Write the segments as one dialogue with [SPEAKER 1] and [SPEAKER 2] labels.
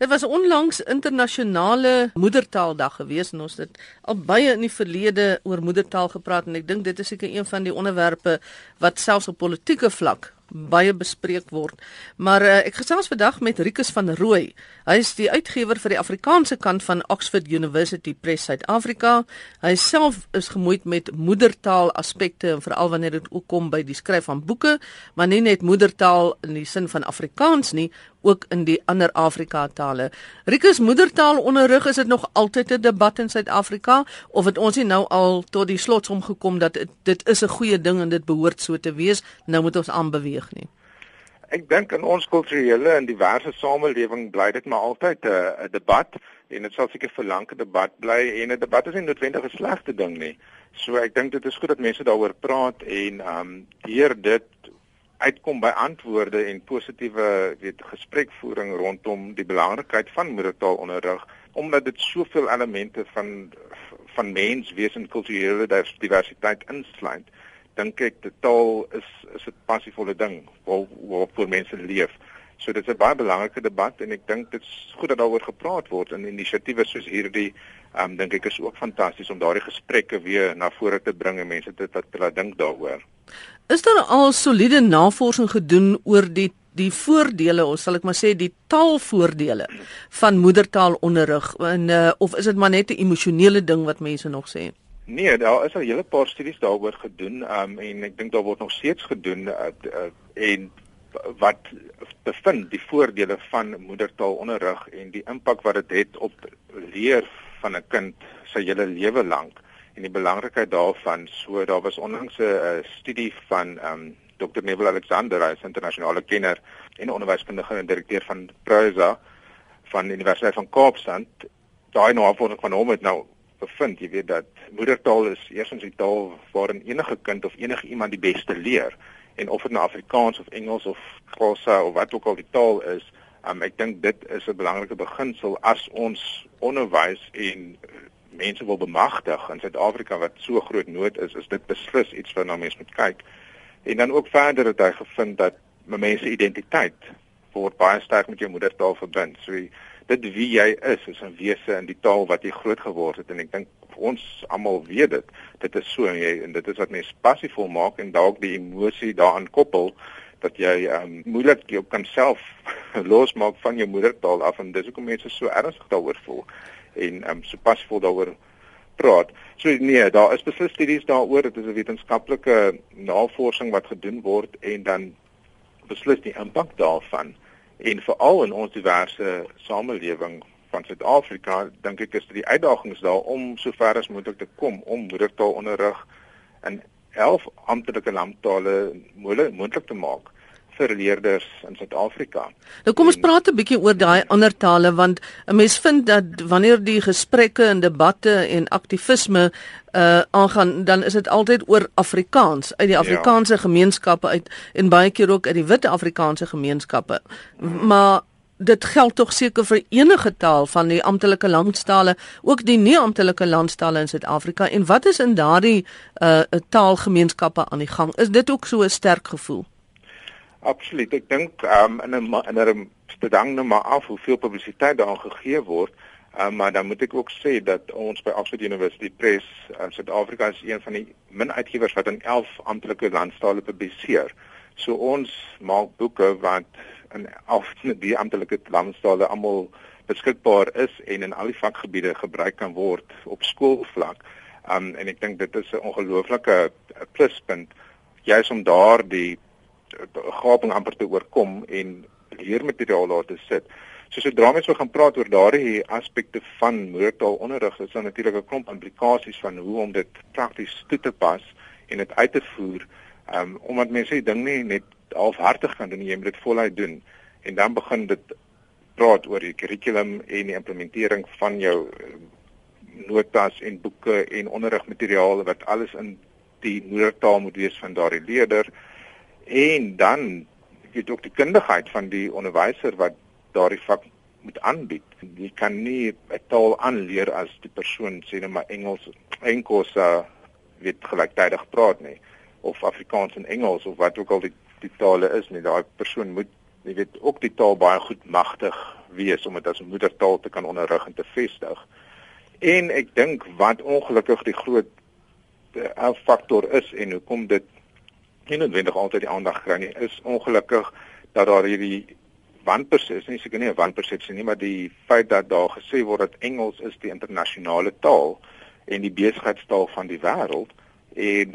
[SPEAKER 1] Dit was onlangs internasionale moedertaaldag gewees en ons het al baie in die verlede oor moedertaal gepraat en ek dink dit is seker een van die onderwerpe wat selfs op politieke vlak baie bespreek word. Maar uh, ek gesels vandag met Rikus van Rooi. Hy is die uitgewer vir die Afrikaanse kant van Oxford University Press Suid-Afrika. Hy self is gemoeid met moedertaal aspekte en veral wanneer dit ook kom by die skryf van boeke, maar nie net moedertaal in die sin van Afrikaans nie, ook in die ander Afrika tale. Rikus moedertaal onderrig is dit nog altyd 'n debat in Suid-Afrika of het ons nie nou al tot die slotsom gekom dat het, dit is 'n goeie ding en dit behoort so te wees, nou moet ons aanbeweeg nie.
[SPEAKER 2] Ek dink in ons kulturele en diverse samelewing bly dit maar altyd 'n debat en dit sal seker 'n debat bly en 'n debat is nie noodwendig 'n slegte ding nie. So ek dink dit is goed dat mense daaroor praat en ehm um, deur dit uitkom by antwoorde en positiewe weet gesprekvoering rondom die belangrikheid van moedertaalonderrig omdat dit soveel elemente van van menswees en kulturele diversiteit insluit dink ek die taal is is 'n passievolle ding waar waar mense leef. So dit is 'n baie belangrike debat en ek dink dit is goed dat daaroor gepraat word en inisiatiewe soos hierdie ehm um, dink ek is ook fantasties om daardie gesprekke weer na vore te bring en mense te te laat dink daaroor.
[SPEAKER 1] Is daar al soliede navorsing gedoen oor die die voordele of sal ek maar sê die taalvoordele van moedertaalonderrig en uh, of is dit maar net 'n emosionele ding wat mense nog sê?
[SPEAKER 2] Nee, daar is al 'n hele paar studies daaroor gedoen um, en ek dink daar word nog steeds gedoen uh, uh, en wat bevind die voordele van moedertaalonderrig en die impak wat dit het, het op leer van 'n kind sy hele lewe lank en die belangrikheid daarvan. So daar was onlangs 'n uh, studie van ehm um, Dr. Neville Alexander, hy is internasionale kenner en onderwyskundige en direkteur van Prosa van die Universiteit van Kaapstad. Daai navorsing van hom het nou bevind, jy weet dat moedertaal is eersins die taal waarin enige kind of enige iemand die beste leer en of dit nou Afrikaans of Engels of Xhosa of wat ook al die taal is, um, ek dink dit is 'n belangrike beginsel as ons onderwys en mense wil bemagtig in Suid-Afrika wat so groot nood is, is dit beslis iets wat na mense moet kyk. En dan ook verder het hy gevind dat mense identiteit word baie sterk met jou moedertaal verbind. So dit wie jy is is 'n wese in die taal wat jy groot geword het en ek dink ons almal weet dit. Dit is so en jy en dit is wat mense passievol maak en dalk die emosie daaraan koppel dat jy um, moeilik jou kan self losmaak van jou moedertaal af en dis hoekom mense so ernstig daaroor voel en um, so pasvol daaroor praat. So nee, daar is beslis studies daaroor, dit is 'n wetenskaplike navorsing wat gedoen word en dan beslis die impak daarvan en veral in ons diverse samelewing van Suid-Afrika, dink ek is dit die uitdagings daar om sover as moontlik te kom om moedertaalonderrig in 11 amptelike landtale moontlik te maak vir leerders in Suid-Afrika.
[SPEAKER 1] Nou kom ons praat 'n bietjie oor daai ander tale want 'n mens vind dat wanneer die gesprekke en debatte en aktivisme uh aangaan dan is dit altyd oor Afrikaans uit die ja. Afrikaanse ja. gemeenskappe uit en baie keer ook uit die wit Afrikaanse gemeenskappe. Maar dit geld tog seker vir enige taal van die amptelike landstale, ook die nie amptelike landstale in Suid-Afrika en wat is in daardie uh taalgemeenskappe aan die gang? Is dit ook so 'n sterk gevoel?
[SPEAKER 2] Absoluut. Ek dink um, in 'n in 'n stedang nou maar af hoeveel publisiteit daaraan gegee word. Um, maar dan moet ek ook sê dat ons by Oxford University Press in uh, Suid-Afrika is een van die min uitgewers wat in 11 amptelike landstale publiseer. So ons maak boeke wat in al die amptelike landstale almal beskikbaar is en in al die vakgebiede gebruik kan word op skoolvlak. Um, en ek dink dit is 'n ongelooflike pluspunt juis om daardie gaping amper te oorkom en leermateriaal daar te sit. So sodra mens so gaan praat oor daardie aspekte van moedertaalonderrig, is daar natuurlik 'n klomp implikasies van hoe om dit prakties toe te pas en dit uit te voer. Um, omdat mense die ding nie net halfhartig kan doen, jy moet dit voluit doen en dan begin dit praat oor die kurrikulum en die implementering van jou ehm, notas en boeke en onderrigmateriaal wat alles in die moedertaal moet wees van daardie leerder en dan weet ook die kundigheid van die onderwyser wat daardie vak moet aanbied. Jy kan nie 'n taal aanleer as die persoon sê net maar Engels enkos uh, weet gelyktydig praat nie of Afrikaans en Engels of wat ook al die die tale is nie. Daai persoon moet jy weet ook die taal baie goed magtig wees om dit as 'n moedertaal te kan onderrig en te vestig. En ek dink wat ongelukkig die groot uh, faktor is en hoekom dit nie noodwendig altyd die aandag kry nie, is ongelukkig dat daar hierdie wanpersepsie, nie seker nie 'n wanpersepsie nie, maar die feit dat daar gesê word dat Engels is die internasionale taal en die besigheidstaal van die wêreld en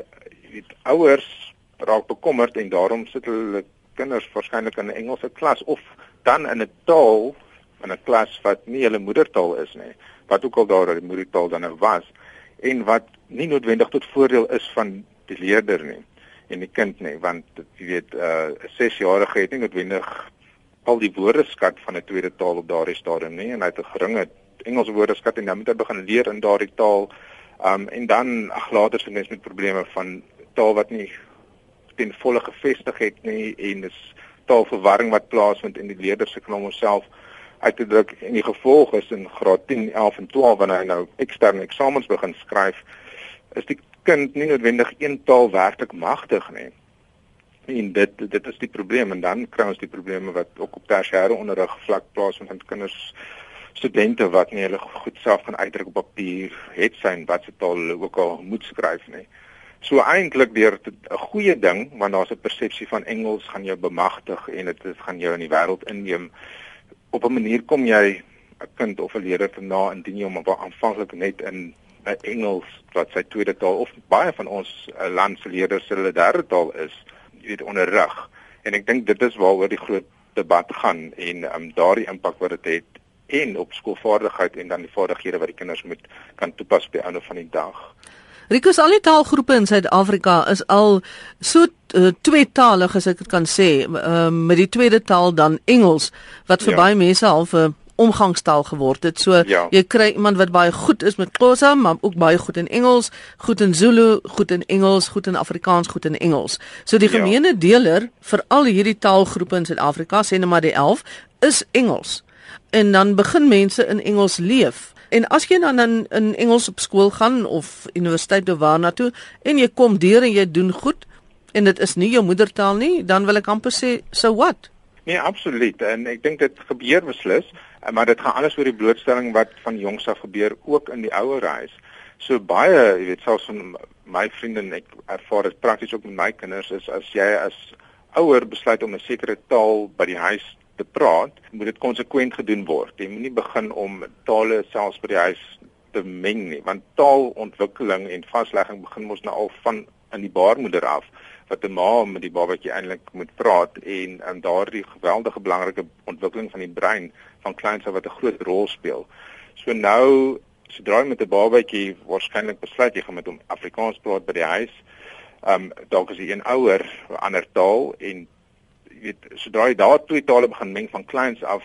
[SPEAKER 2] weet ouers raak bekommerd en daarom sit hulle kinders waarskynlik in 'n Engelse klas of dan in 'n taal in 'n klas wat nie hulle moedertaal is nie wat ook al daar die moedertaal dan nou was en wat nie noodwendig tot voordeel is van die leerder nie en die kind nie want jy weet 'n uh, 6-jarige het nie noodwendig al die woordeskat van 'n tweede taal op daardie stadium nie en hy het 'n geringe Engelse woordeskat en dan moet hy begin leer in daardie taal. Um, en dan ag later sien mens met probleme van taal wat nie ten volle gevestig het nie en dis taalverwarring wat plaasvind in die leerders se knom homself uit te druk. En die gevolg is in graad 10, 11 en 12 wanneer hy nou eksterne eksamens begin skryf is die kind nie noodwendig een taal werklik magtig nie. En dit dit is die probleem en dan kry ons die probleme wat ook op tersiêre onderrig vlak plaasvind met kinders studente wat nie hulle goed self kan uitdruk op papier het sy wat se taal hulle ook al moet skryf nie. So eintlik deur 'n goeie ding want daar's 'n persepsie van Engels gaan jou bemagtig en dit gaan jou in die wêreld inneem. Op 'n manier kom jy 'n kind of 'n leerder te na indien jy hom aanvanklik net in Engels wat sy tweede taal of baie van ons uh, land se leerders se hulle derde taal is, jy weet onderrig. En ek dink dit is waaroor die groot debat gaan en um, daardie impak wat dit het, het en op skoolvaardigheid en dan die vaardighede wat die kinders moet kan toepas die einde van die dag.
[SPEAKER 1] Rikus al die taalgroepe in Suid-Afrika is al so uh, tweetalig as ek dit kan sê, uh, met die tweede taal dan Engels wat vir ja. baie mense half 'n omgangstaal geword het. So ja. jy kry iemand wat baie goed is met Xhosa, maar ook baie goed in Engels, goed in Zulu, goed in Engels, goed in Afrikaans, goed in Engels. So die ja. gemeene ja. deler vir al hierdie taalgroepe in Suid-Afrika, sê net maar die 11, is Engels. En dan begin mense in Engels leef. En as jy dan in in Engels op skool gaan of universiteit of waarna toe en jy kom deur en jy doen goed en dit is nie jou moedertaal nie, dan wil ek amper sê so what?
[SPEAKER 2] Nee, absoluut. En ek dink dit gebeur beslis, maar dit gaan alles oor die blootstelling wat van jongs af gebeur ook in die ouer huis. So baie, jy weet, selfs van my vriende en ek ervaar dit prakties ook met my kinders is as jy as ouer besluit om 'n sekere taal by die huis te praat, moet dit konsekwent gedoen word. Jy moenie begin om tale selfs by die huis te meng nie, want taalontwikkeling en vaslegging begin mos nou al van in die baarmoeder af wat 'n ma met die babatjie eintlik moet praat en en daardie geweldige belangrike ontwikkeling van die brein van kleins wat 'n groot rol speel. So nou sodra jy met 'n babatjie waarskynlik besluit jy gaan met hom Afrikaans praat by die huis, ehm um, dalk is hy een ouer, 'n ander taal en jy weet sodra jy daar twee tale begin meng van kleins af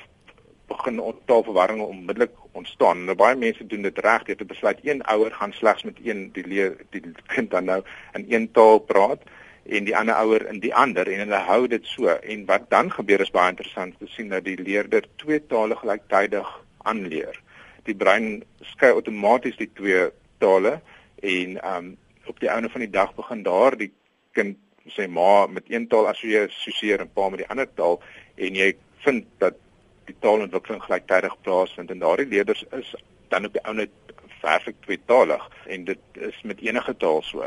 [SPEAKER 2] begin taalverwarringe onmiddellik ontstaan. Nou baie mense doen dit reg, jy het besluit een ouer gaan slegs met een die leer die kind dan nou in een taal praat en die ander ouer in die ander en hulle hou dit so en wat dan gebeur is baie interessant te sien dat die leerder twee tale gelyktydig aanleer. Die brein skei outomaties die twee tale en um op die einde van die dag begin daar die kind sê ma met een taal assosieer en pa met die ander taal en jy vind dat die taalontwikkeling gelyktydig plaasvind en daardie leerders is dan op die ou net perfek tweetalig en dit is met enige taal so.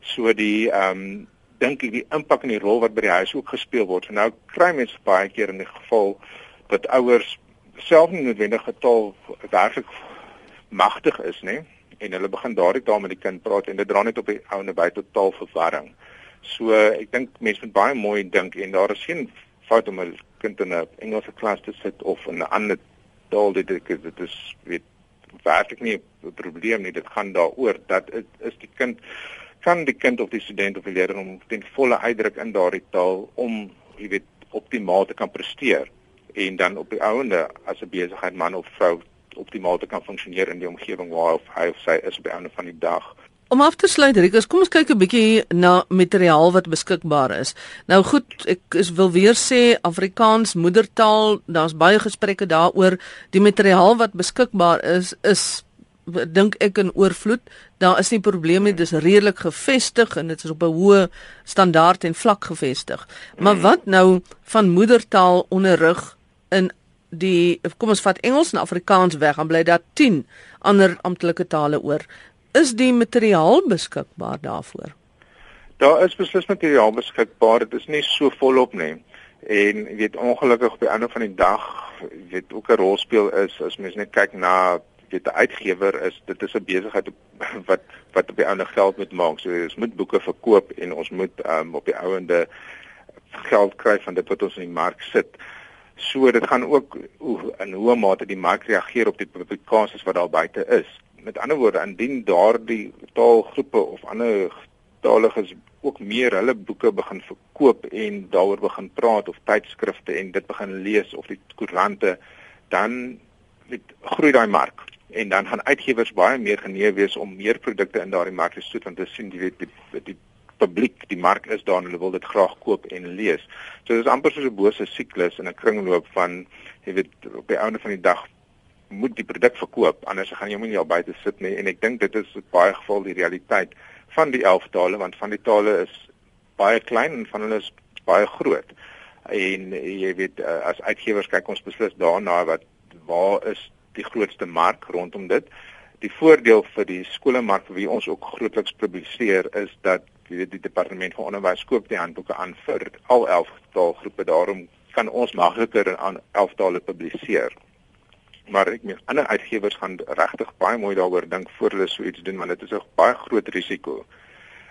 [SPEAKER 2] So die um, dink ek die impak en die rol wat by die huis ook gespeel word. Nou kry mense baie keer in die geval dat ouers self nie noodwendig getaal werklik magtig is nie en hulle begin daardie taal met die kind praat en dit dra net op die ou en by tot taalverwarring. So ek dink mense moet baie mooi dink en daar is geen fout om 'n kind in 'n Engelse klas te sit of in 'n ander taal dit dit is weet werklik nie 'n probleem nie dit gaan daaroor dat het, is die kind kan die kind of die student of die leerder om ten volle uitdruk in daardie taal om jy weet optimaal te kan presteer en dan op die ouende as 'n besigheid man of vrou optimaal te kan funksioneer in die omgewing waar hy of sy is op die einde van die dag.
[SPEAKER 1] Om af te sluit, Rikus, kom ons kyk 'n bietjie na materiaal wat beskikbaar is. Nou goed, ek is wil weer sê Afrikaans moedertaal, daar's baie gesprekke daaroor. Die materiaal wat beskikbaar is is dink ek in oorvloed. Daar is nie probleme nie, dis redelik gevestig en dit is op 'n hoë standaard en vlak gevestig. Maar mm. wat nou van moedertaal onderrig in die kom ons vat Engels en Afrikaans weg, dan bly daar 10 ander amptelike tale oor. Is die materiaal beskikbaar daarvoor?
[SPEAKER 2] Daar is beslis materiaal beskikbaar. Dit is nie so volop nie. En weet ongelukkig op die einde van die dag, weet ook 'n rol speel is as mens net kyk na weet 'n uitgewer is dit is 'n besigheid wat wat op die einde geld moet maak. So ons moet boeke verkoop en ons moet um, op die ouende geld kry van dit wat ons in die mark sit. So dit gaan ook in hoe mate die mark reageer op die publikasies wat daar buite is. Met ander woorde, indien daardie taalgroepe of ander taliges ook meer hulle boeke begin verkoop en daaroor begin praat of tydskrifte en dit begin lees of die koerante, dan weet groei daai mark en dan gaan uitgewers baie meer genee wees om meer produkte in daardie mark te stoot want hulle sien jy weet die, die publiek, die mark is daar en hulle wil dit graag koop en lees. So dit is amper soos 'n bose siklus in 'n kringloop van jy weet op die einde van die dag moet die produk verkoop anders gaan jy hom nie al buite sit nie en ek dink dit is baie geval die realiteit van die 11 tale want van die tale is baie klein en van hulle is baie groot. En jy weet as uitgewers kyk ons beslis daarna wat waar is die grootste mark rondom dit. Die voordeel vir die skolemark vir wie ons ook grootliks publiseer is dat weet die departement van onderwys koop die handboeke aan vir al 11 taalgroepe. Daarom kan ons makliker aan 11 tale publiseer. Maar ek meen ander uitgewers gaan regtig baie mooi daaroor dink voor hulle so iets doen want dit is 'n baie groot risiko.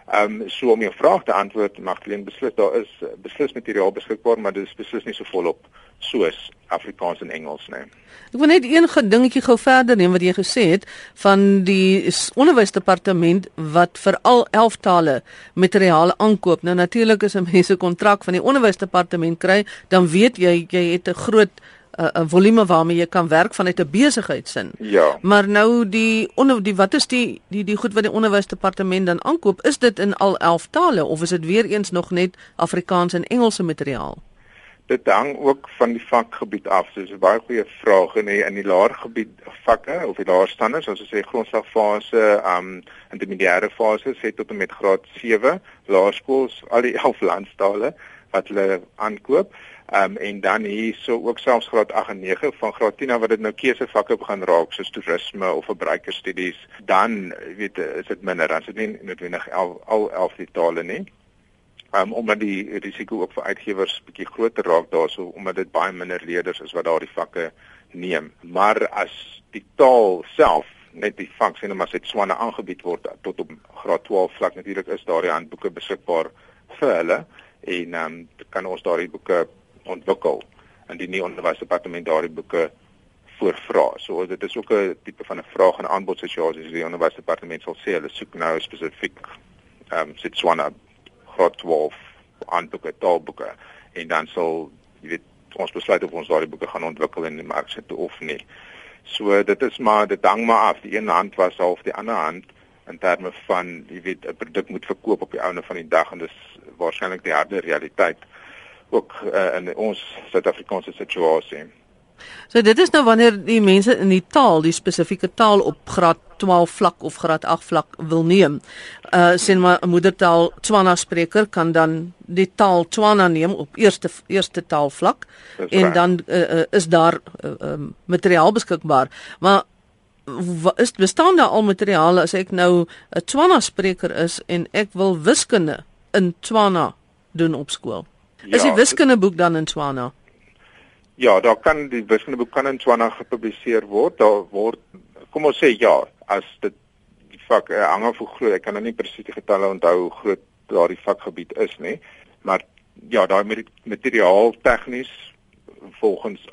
[SPEAKER 2] Ehm um, so om jou vraag te antwoord, Magdalene, beslis daar is beslis materiaal beskikbaar, maar dit is beslis nie so volop soos Afrikaans en Engels nie.
[SPEAKER 1] Ek wil net een gedingetjie gou verder neem wat jy gesê het van die onderwysdepartement wat vir al 11 tale materiaal aankoop. Nou natuurlik is 'n mense kontrak van die onderwysdepartement kry, dan weet jy jy het 'n groot 'n volume waarmee jy kan werk vanuit 'n besigheidsin.
[SPEAKER 2] Ja.
[SPEAKER 1] Maar nou die onder die wat is die die die goed wat die onderwysdepartement dan aankoop? Is dit in al 11 tale of is dit weer eens nog net Afrikaans en Engelse materiaal?
[SPEAKER 2] Dit hang ook van die vakgebied af. Dis 'n baie goeie vraag en in die laer gebied vakke of die laer standaards, soos ons sê grondslagfase, um intermediêre fase, sê tot en met graad 7, laerskools, al die 11 landstale wat hulle aankoop. Um en dan hierso ook selfs graad 8 en 9 van graad 10 wat dit nou keusevakke begin raak soos toerisme of verbruikerstudies, dan weet is dit minder, dan dit nie noodwendig al al 11 die tale nie. Um, omdat die risiko ook vir uitgewers bietjie groter raak daarso omdat dit baie minder leerders is wat daardie vakke neem. Maar as die taal self net die vak sien maar dit swane aangebied word tot op graad 12 vlak natuurlik is daardie handboeke beskikbaar vir hulle. En ehm um, kan ons daardie boeke ontwikkel en die nuwe onderwysdepartement daardie boeke voorvra. So dit is ook 'n tipe van 'n vraag en aanbod situasie. So die onderwysdepartement sal sê hulle soek nou spesifiek ehm um, sit swane graad 12 aanboeke taalboeke en dan sal jy weet ons besluit of ons daardie boeke gaan ontwikkel in die mark sit of nie. So dit is maar dit hang maar af. Die een hand was half die ander hand in terme van jy weet 'n produk moet verkoop op die einde van die dag en dis waarskynlik die harde realiteit ook uh, in ons Suid-Afrikaanse situasie.
[SPEAKER 1] So dit is nou wanneer die mense in die taal, die spesifieke taal op graad 12 vlak of graad 8 vlak wil neem. Uh sien maar 'n moedertaal Tswana spreker kan dan die taal Tswana neem op eerste eerste taalvlak en dan uh, uh, is daar uh, uh, materiaal beskikbaar. Maar is bestaan daar al materiale as ek nou 'n Tswana spreker is en ek wil wiskunde in Tswana doen op skool? Ja, is die wiskundeboek dan in Tswana?
[SPEAKER 2] Ja, daar kan die wiskundeboek kan in Tswana gepubliseer word. Daar word kom ons sê ja, as dit die vak uh, hang af hoe groot, ek kan nou nie presies die getalle onthou hoe groot daardie vakgebied is nie, maar ja, daai materiaal tegnies volgens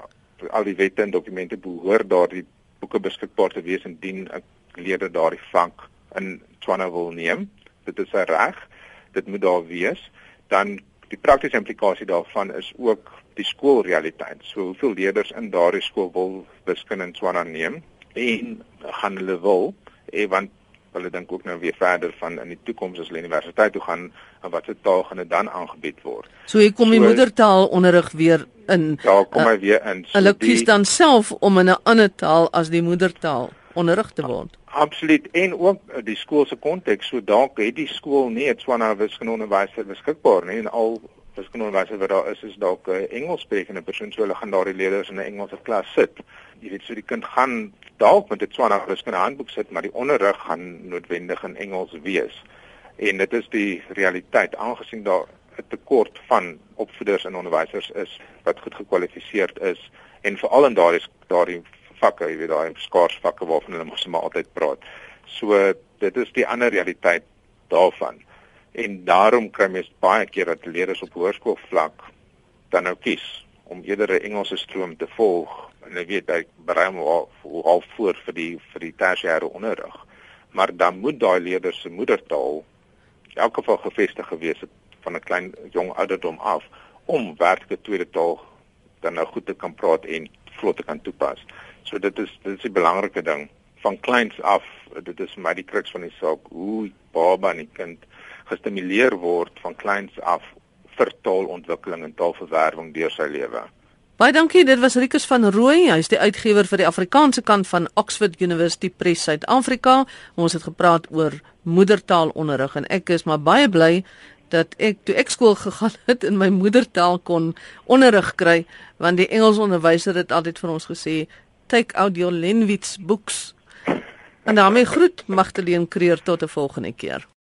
[SPEAKER 2] al die wette en dokumente behoort daardie boeke beskikbaar te wees indien 'n leerder daardie vak in Tswana wil neem. Dit is sy reg. Dit moet daar wees. Dan die praktiese implikasie daarvan is ook die skoolrealiteit. So hoeveel leerders in daardie skool wil wiskunde in Swana neem en gaan hulle wil en want hulle dink ook nou weer verder van in die toekoms as hulle universiteit toe gaan en watter taal gaan dit dan aangebied word.
[SPEAKER 1] So hier kom die so, moedertaal onderrig weer in.
[SPEAKER 2] Ja, kom hy uh, weer in.
[SPEAKER 1] So hulle kies dan self om in 'n ander taal as die moedertaal onderrig te word.
[SPEAKER 2] Absoluut en ook die skool se konteks. So dalk het die skool nie 'n Tswana wiskunde onderwyser beskikbaar nie en al wiskunde onderwyser wat daar is is dalk 'n Engelssprekende persoon so hulle gaan daardie leerders in 'n Engelse klas sit. Jy weet so die kind gaan dalk met 'n Tswana wiskunde handboek sit, maar die onderrig gaan noodwendig in Engels wees. En dit is die realiteit aangesien daar 'n tekort van opvoeders en onderwysers is wat goed gekwalifiseerd is en veral in daardie daardie vakke, jy weet daai skaars vakke waarvan hulle mos maar altyd praat. So dit is die ander realiteit daarvan. En daarom kry mens baie keer dat leerders op hoërskoolvlak dan nou kies om eerder 'n Engelse stroom te volg en ek weet hy berei hom al, al voor vir die vir die tersiêre onderrig. Maar dan moet daai leerders se moedertaal in elk geval gevestig gewees het van 'n klein jong ouderdom af om werklike tweede taal dan nou goed te kan praat en vlot te kan toepas. So dit is dit is 'n belangrike ding van kleins af. Dit is vir my die kruks van die saak hoe baba en die kind gestimuleer word van kleins af vir taalontwikkeling en taalverwerwing deur sy lewe.
[SPEAKER 1] Baie dankie. Dit was Rikus van Rooi. Hy is die uitgewer vir die Afrikaanse kant van Oxford University Press Suid-Afrika. Ons het gepraat oor moedertaalonderrig en ek is maar baie bly dat ek toe ek skool gegaan het in my moedertaal kon onderrig kry want die Engels onderwyser het altyd vir ons gesê take out your Lenwitz books. En daarmee groet Magdalene Creer tot 'n volgende keer.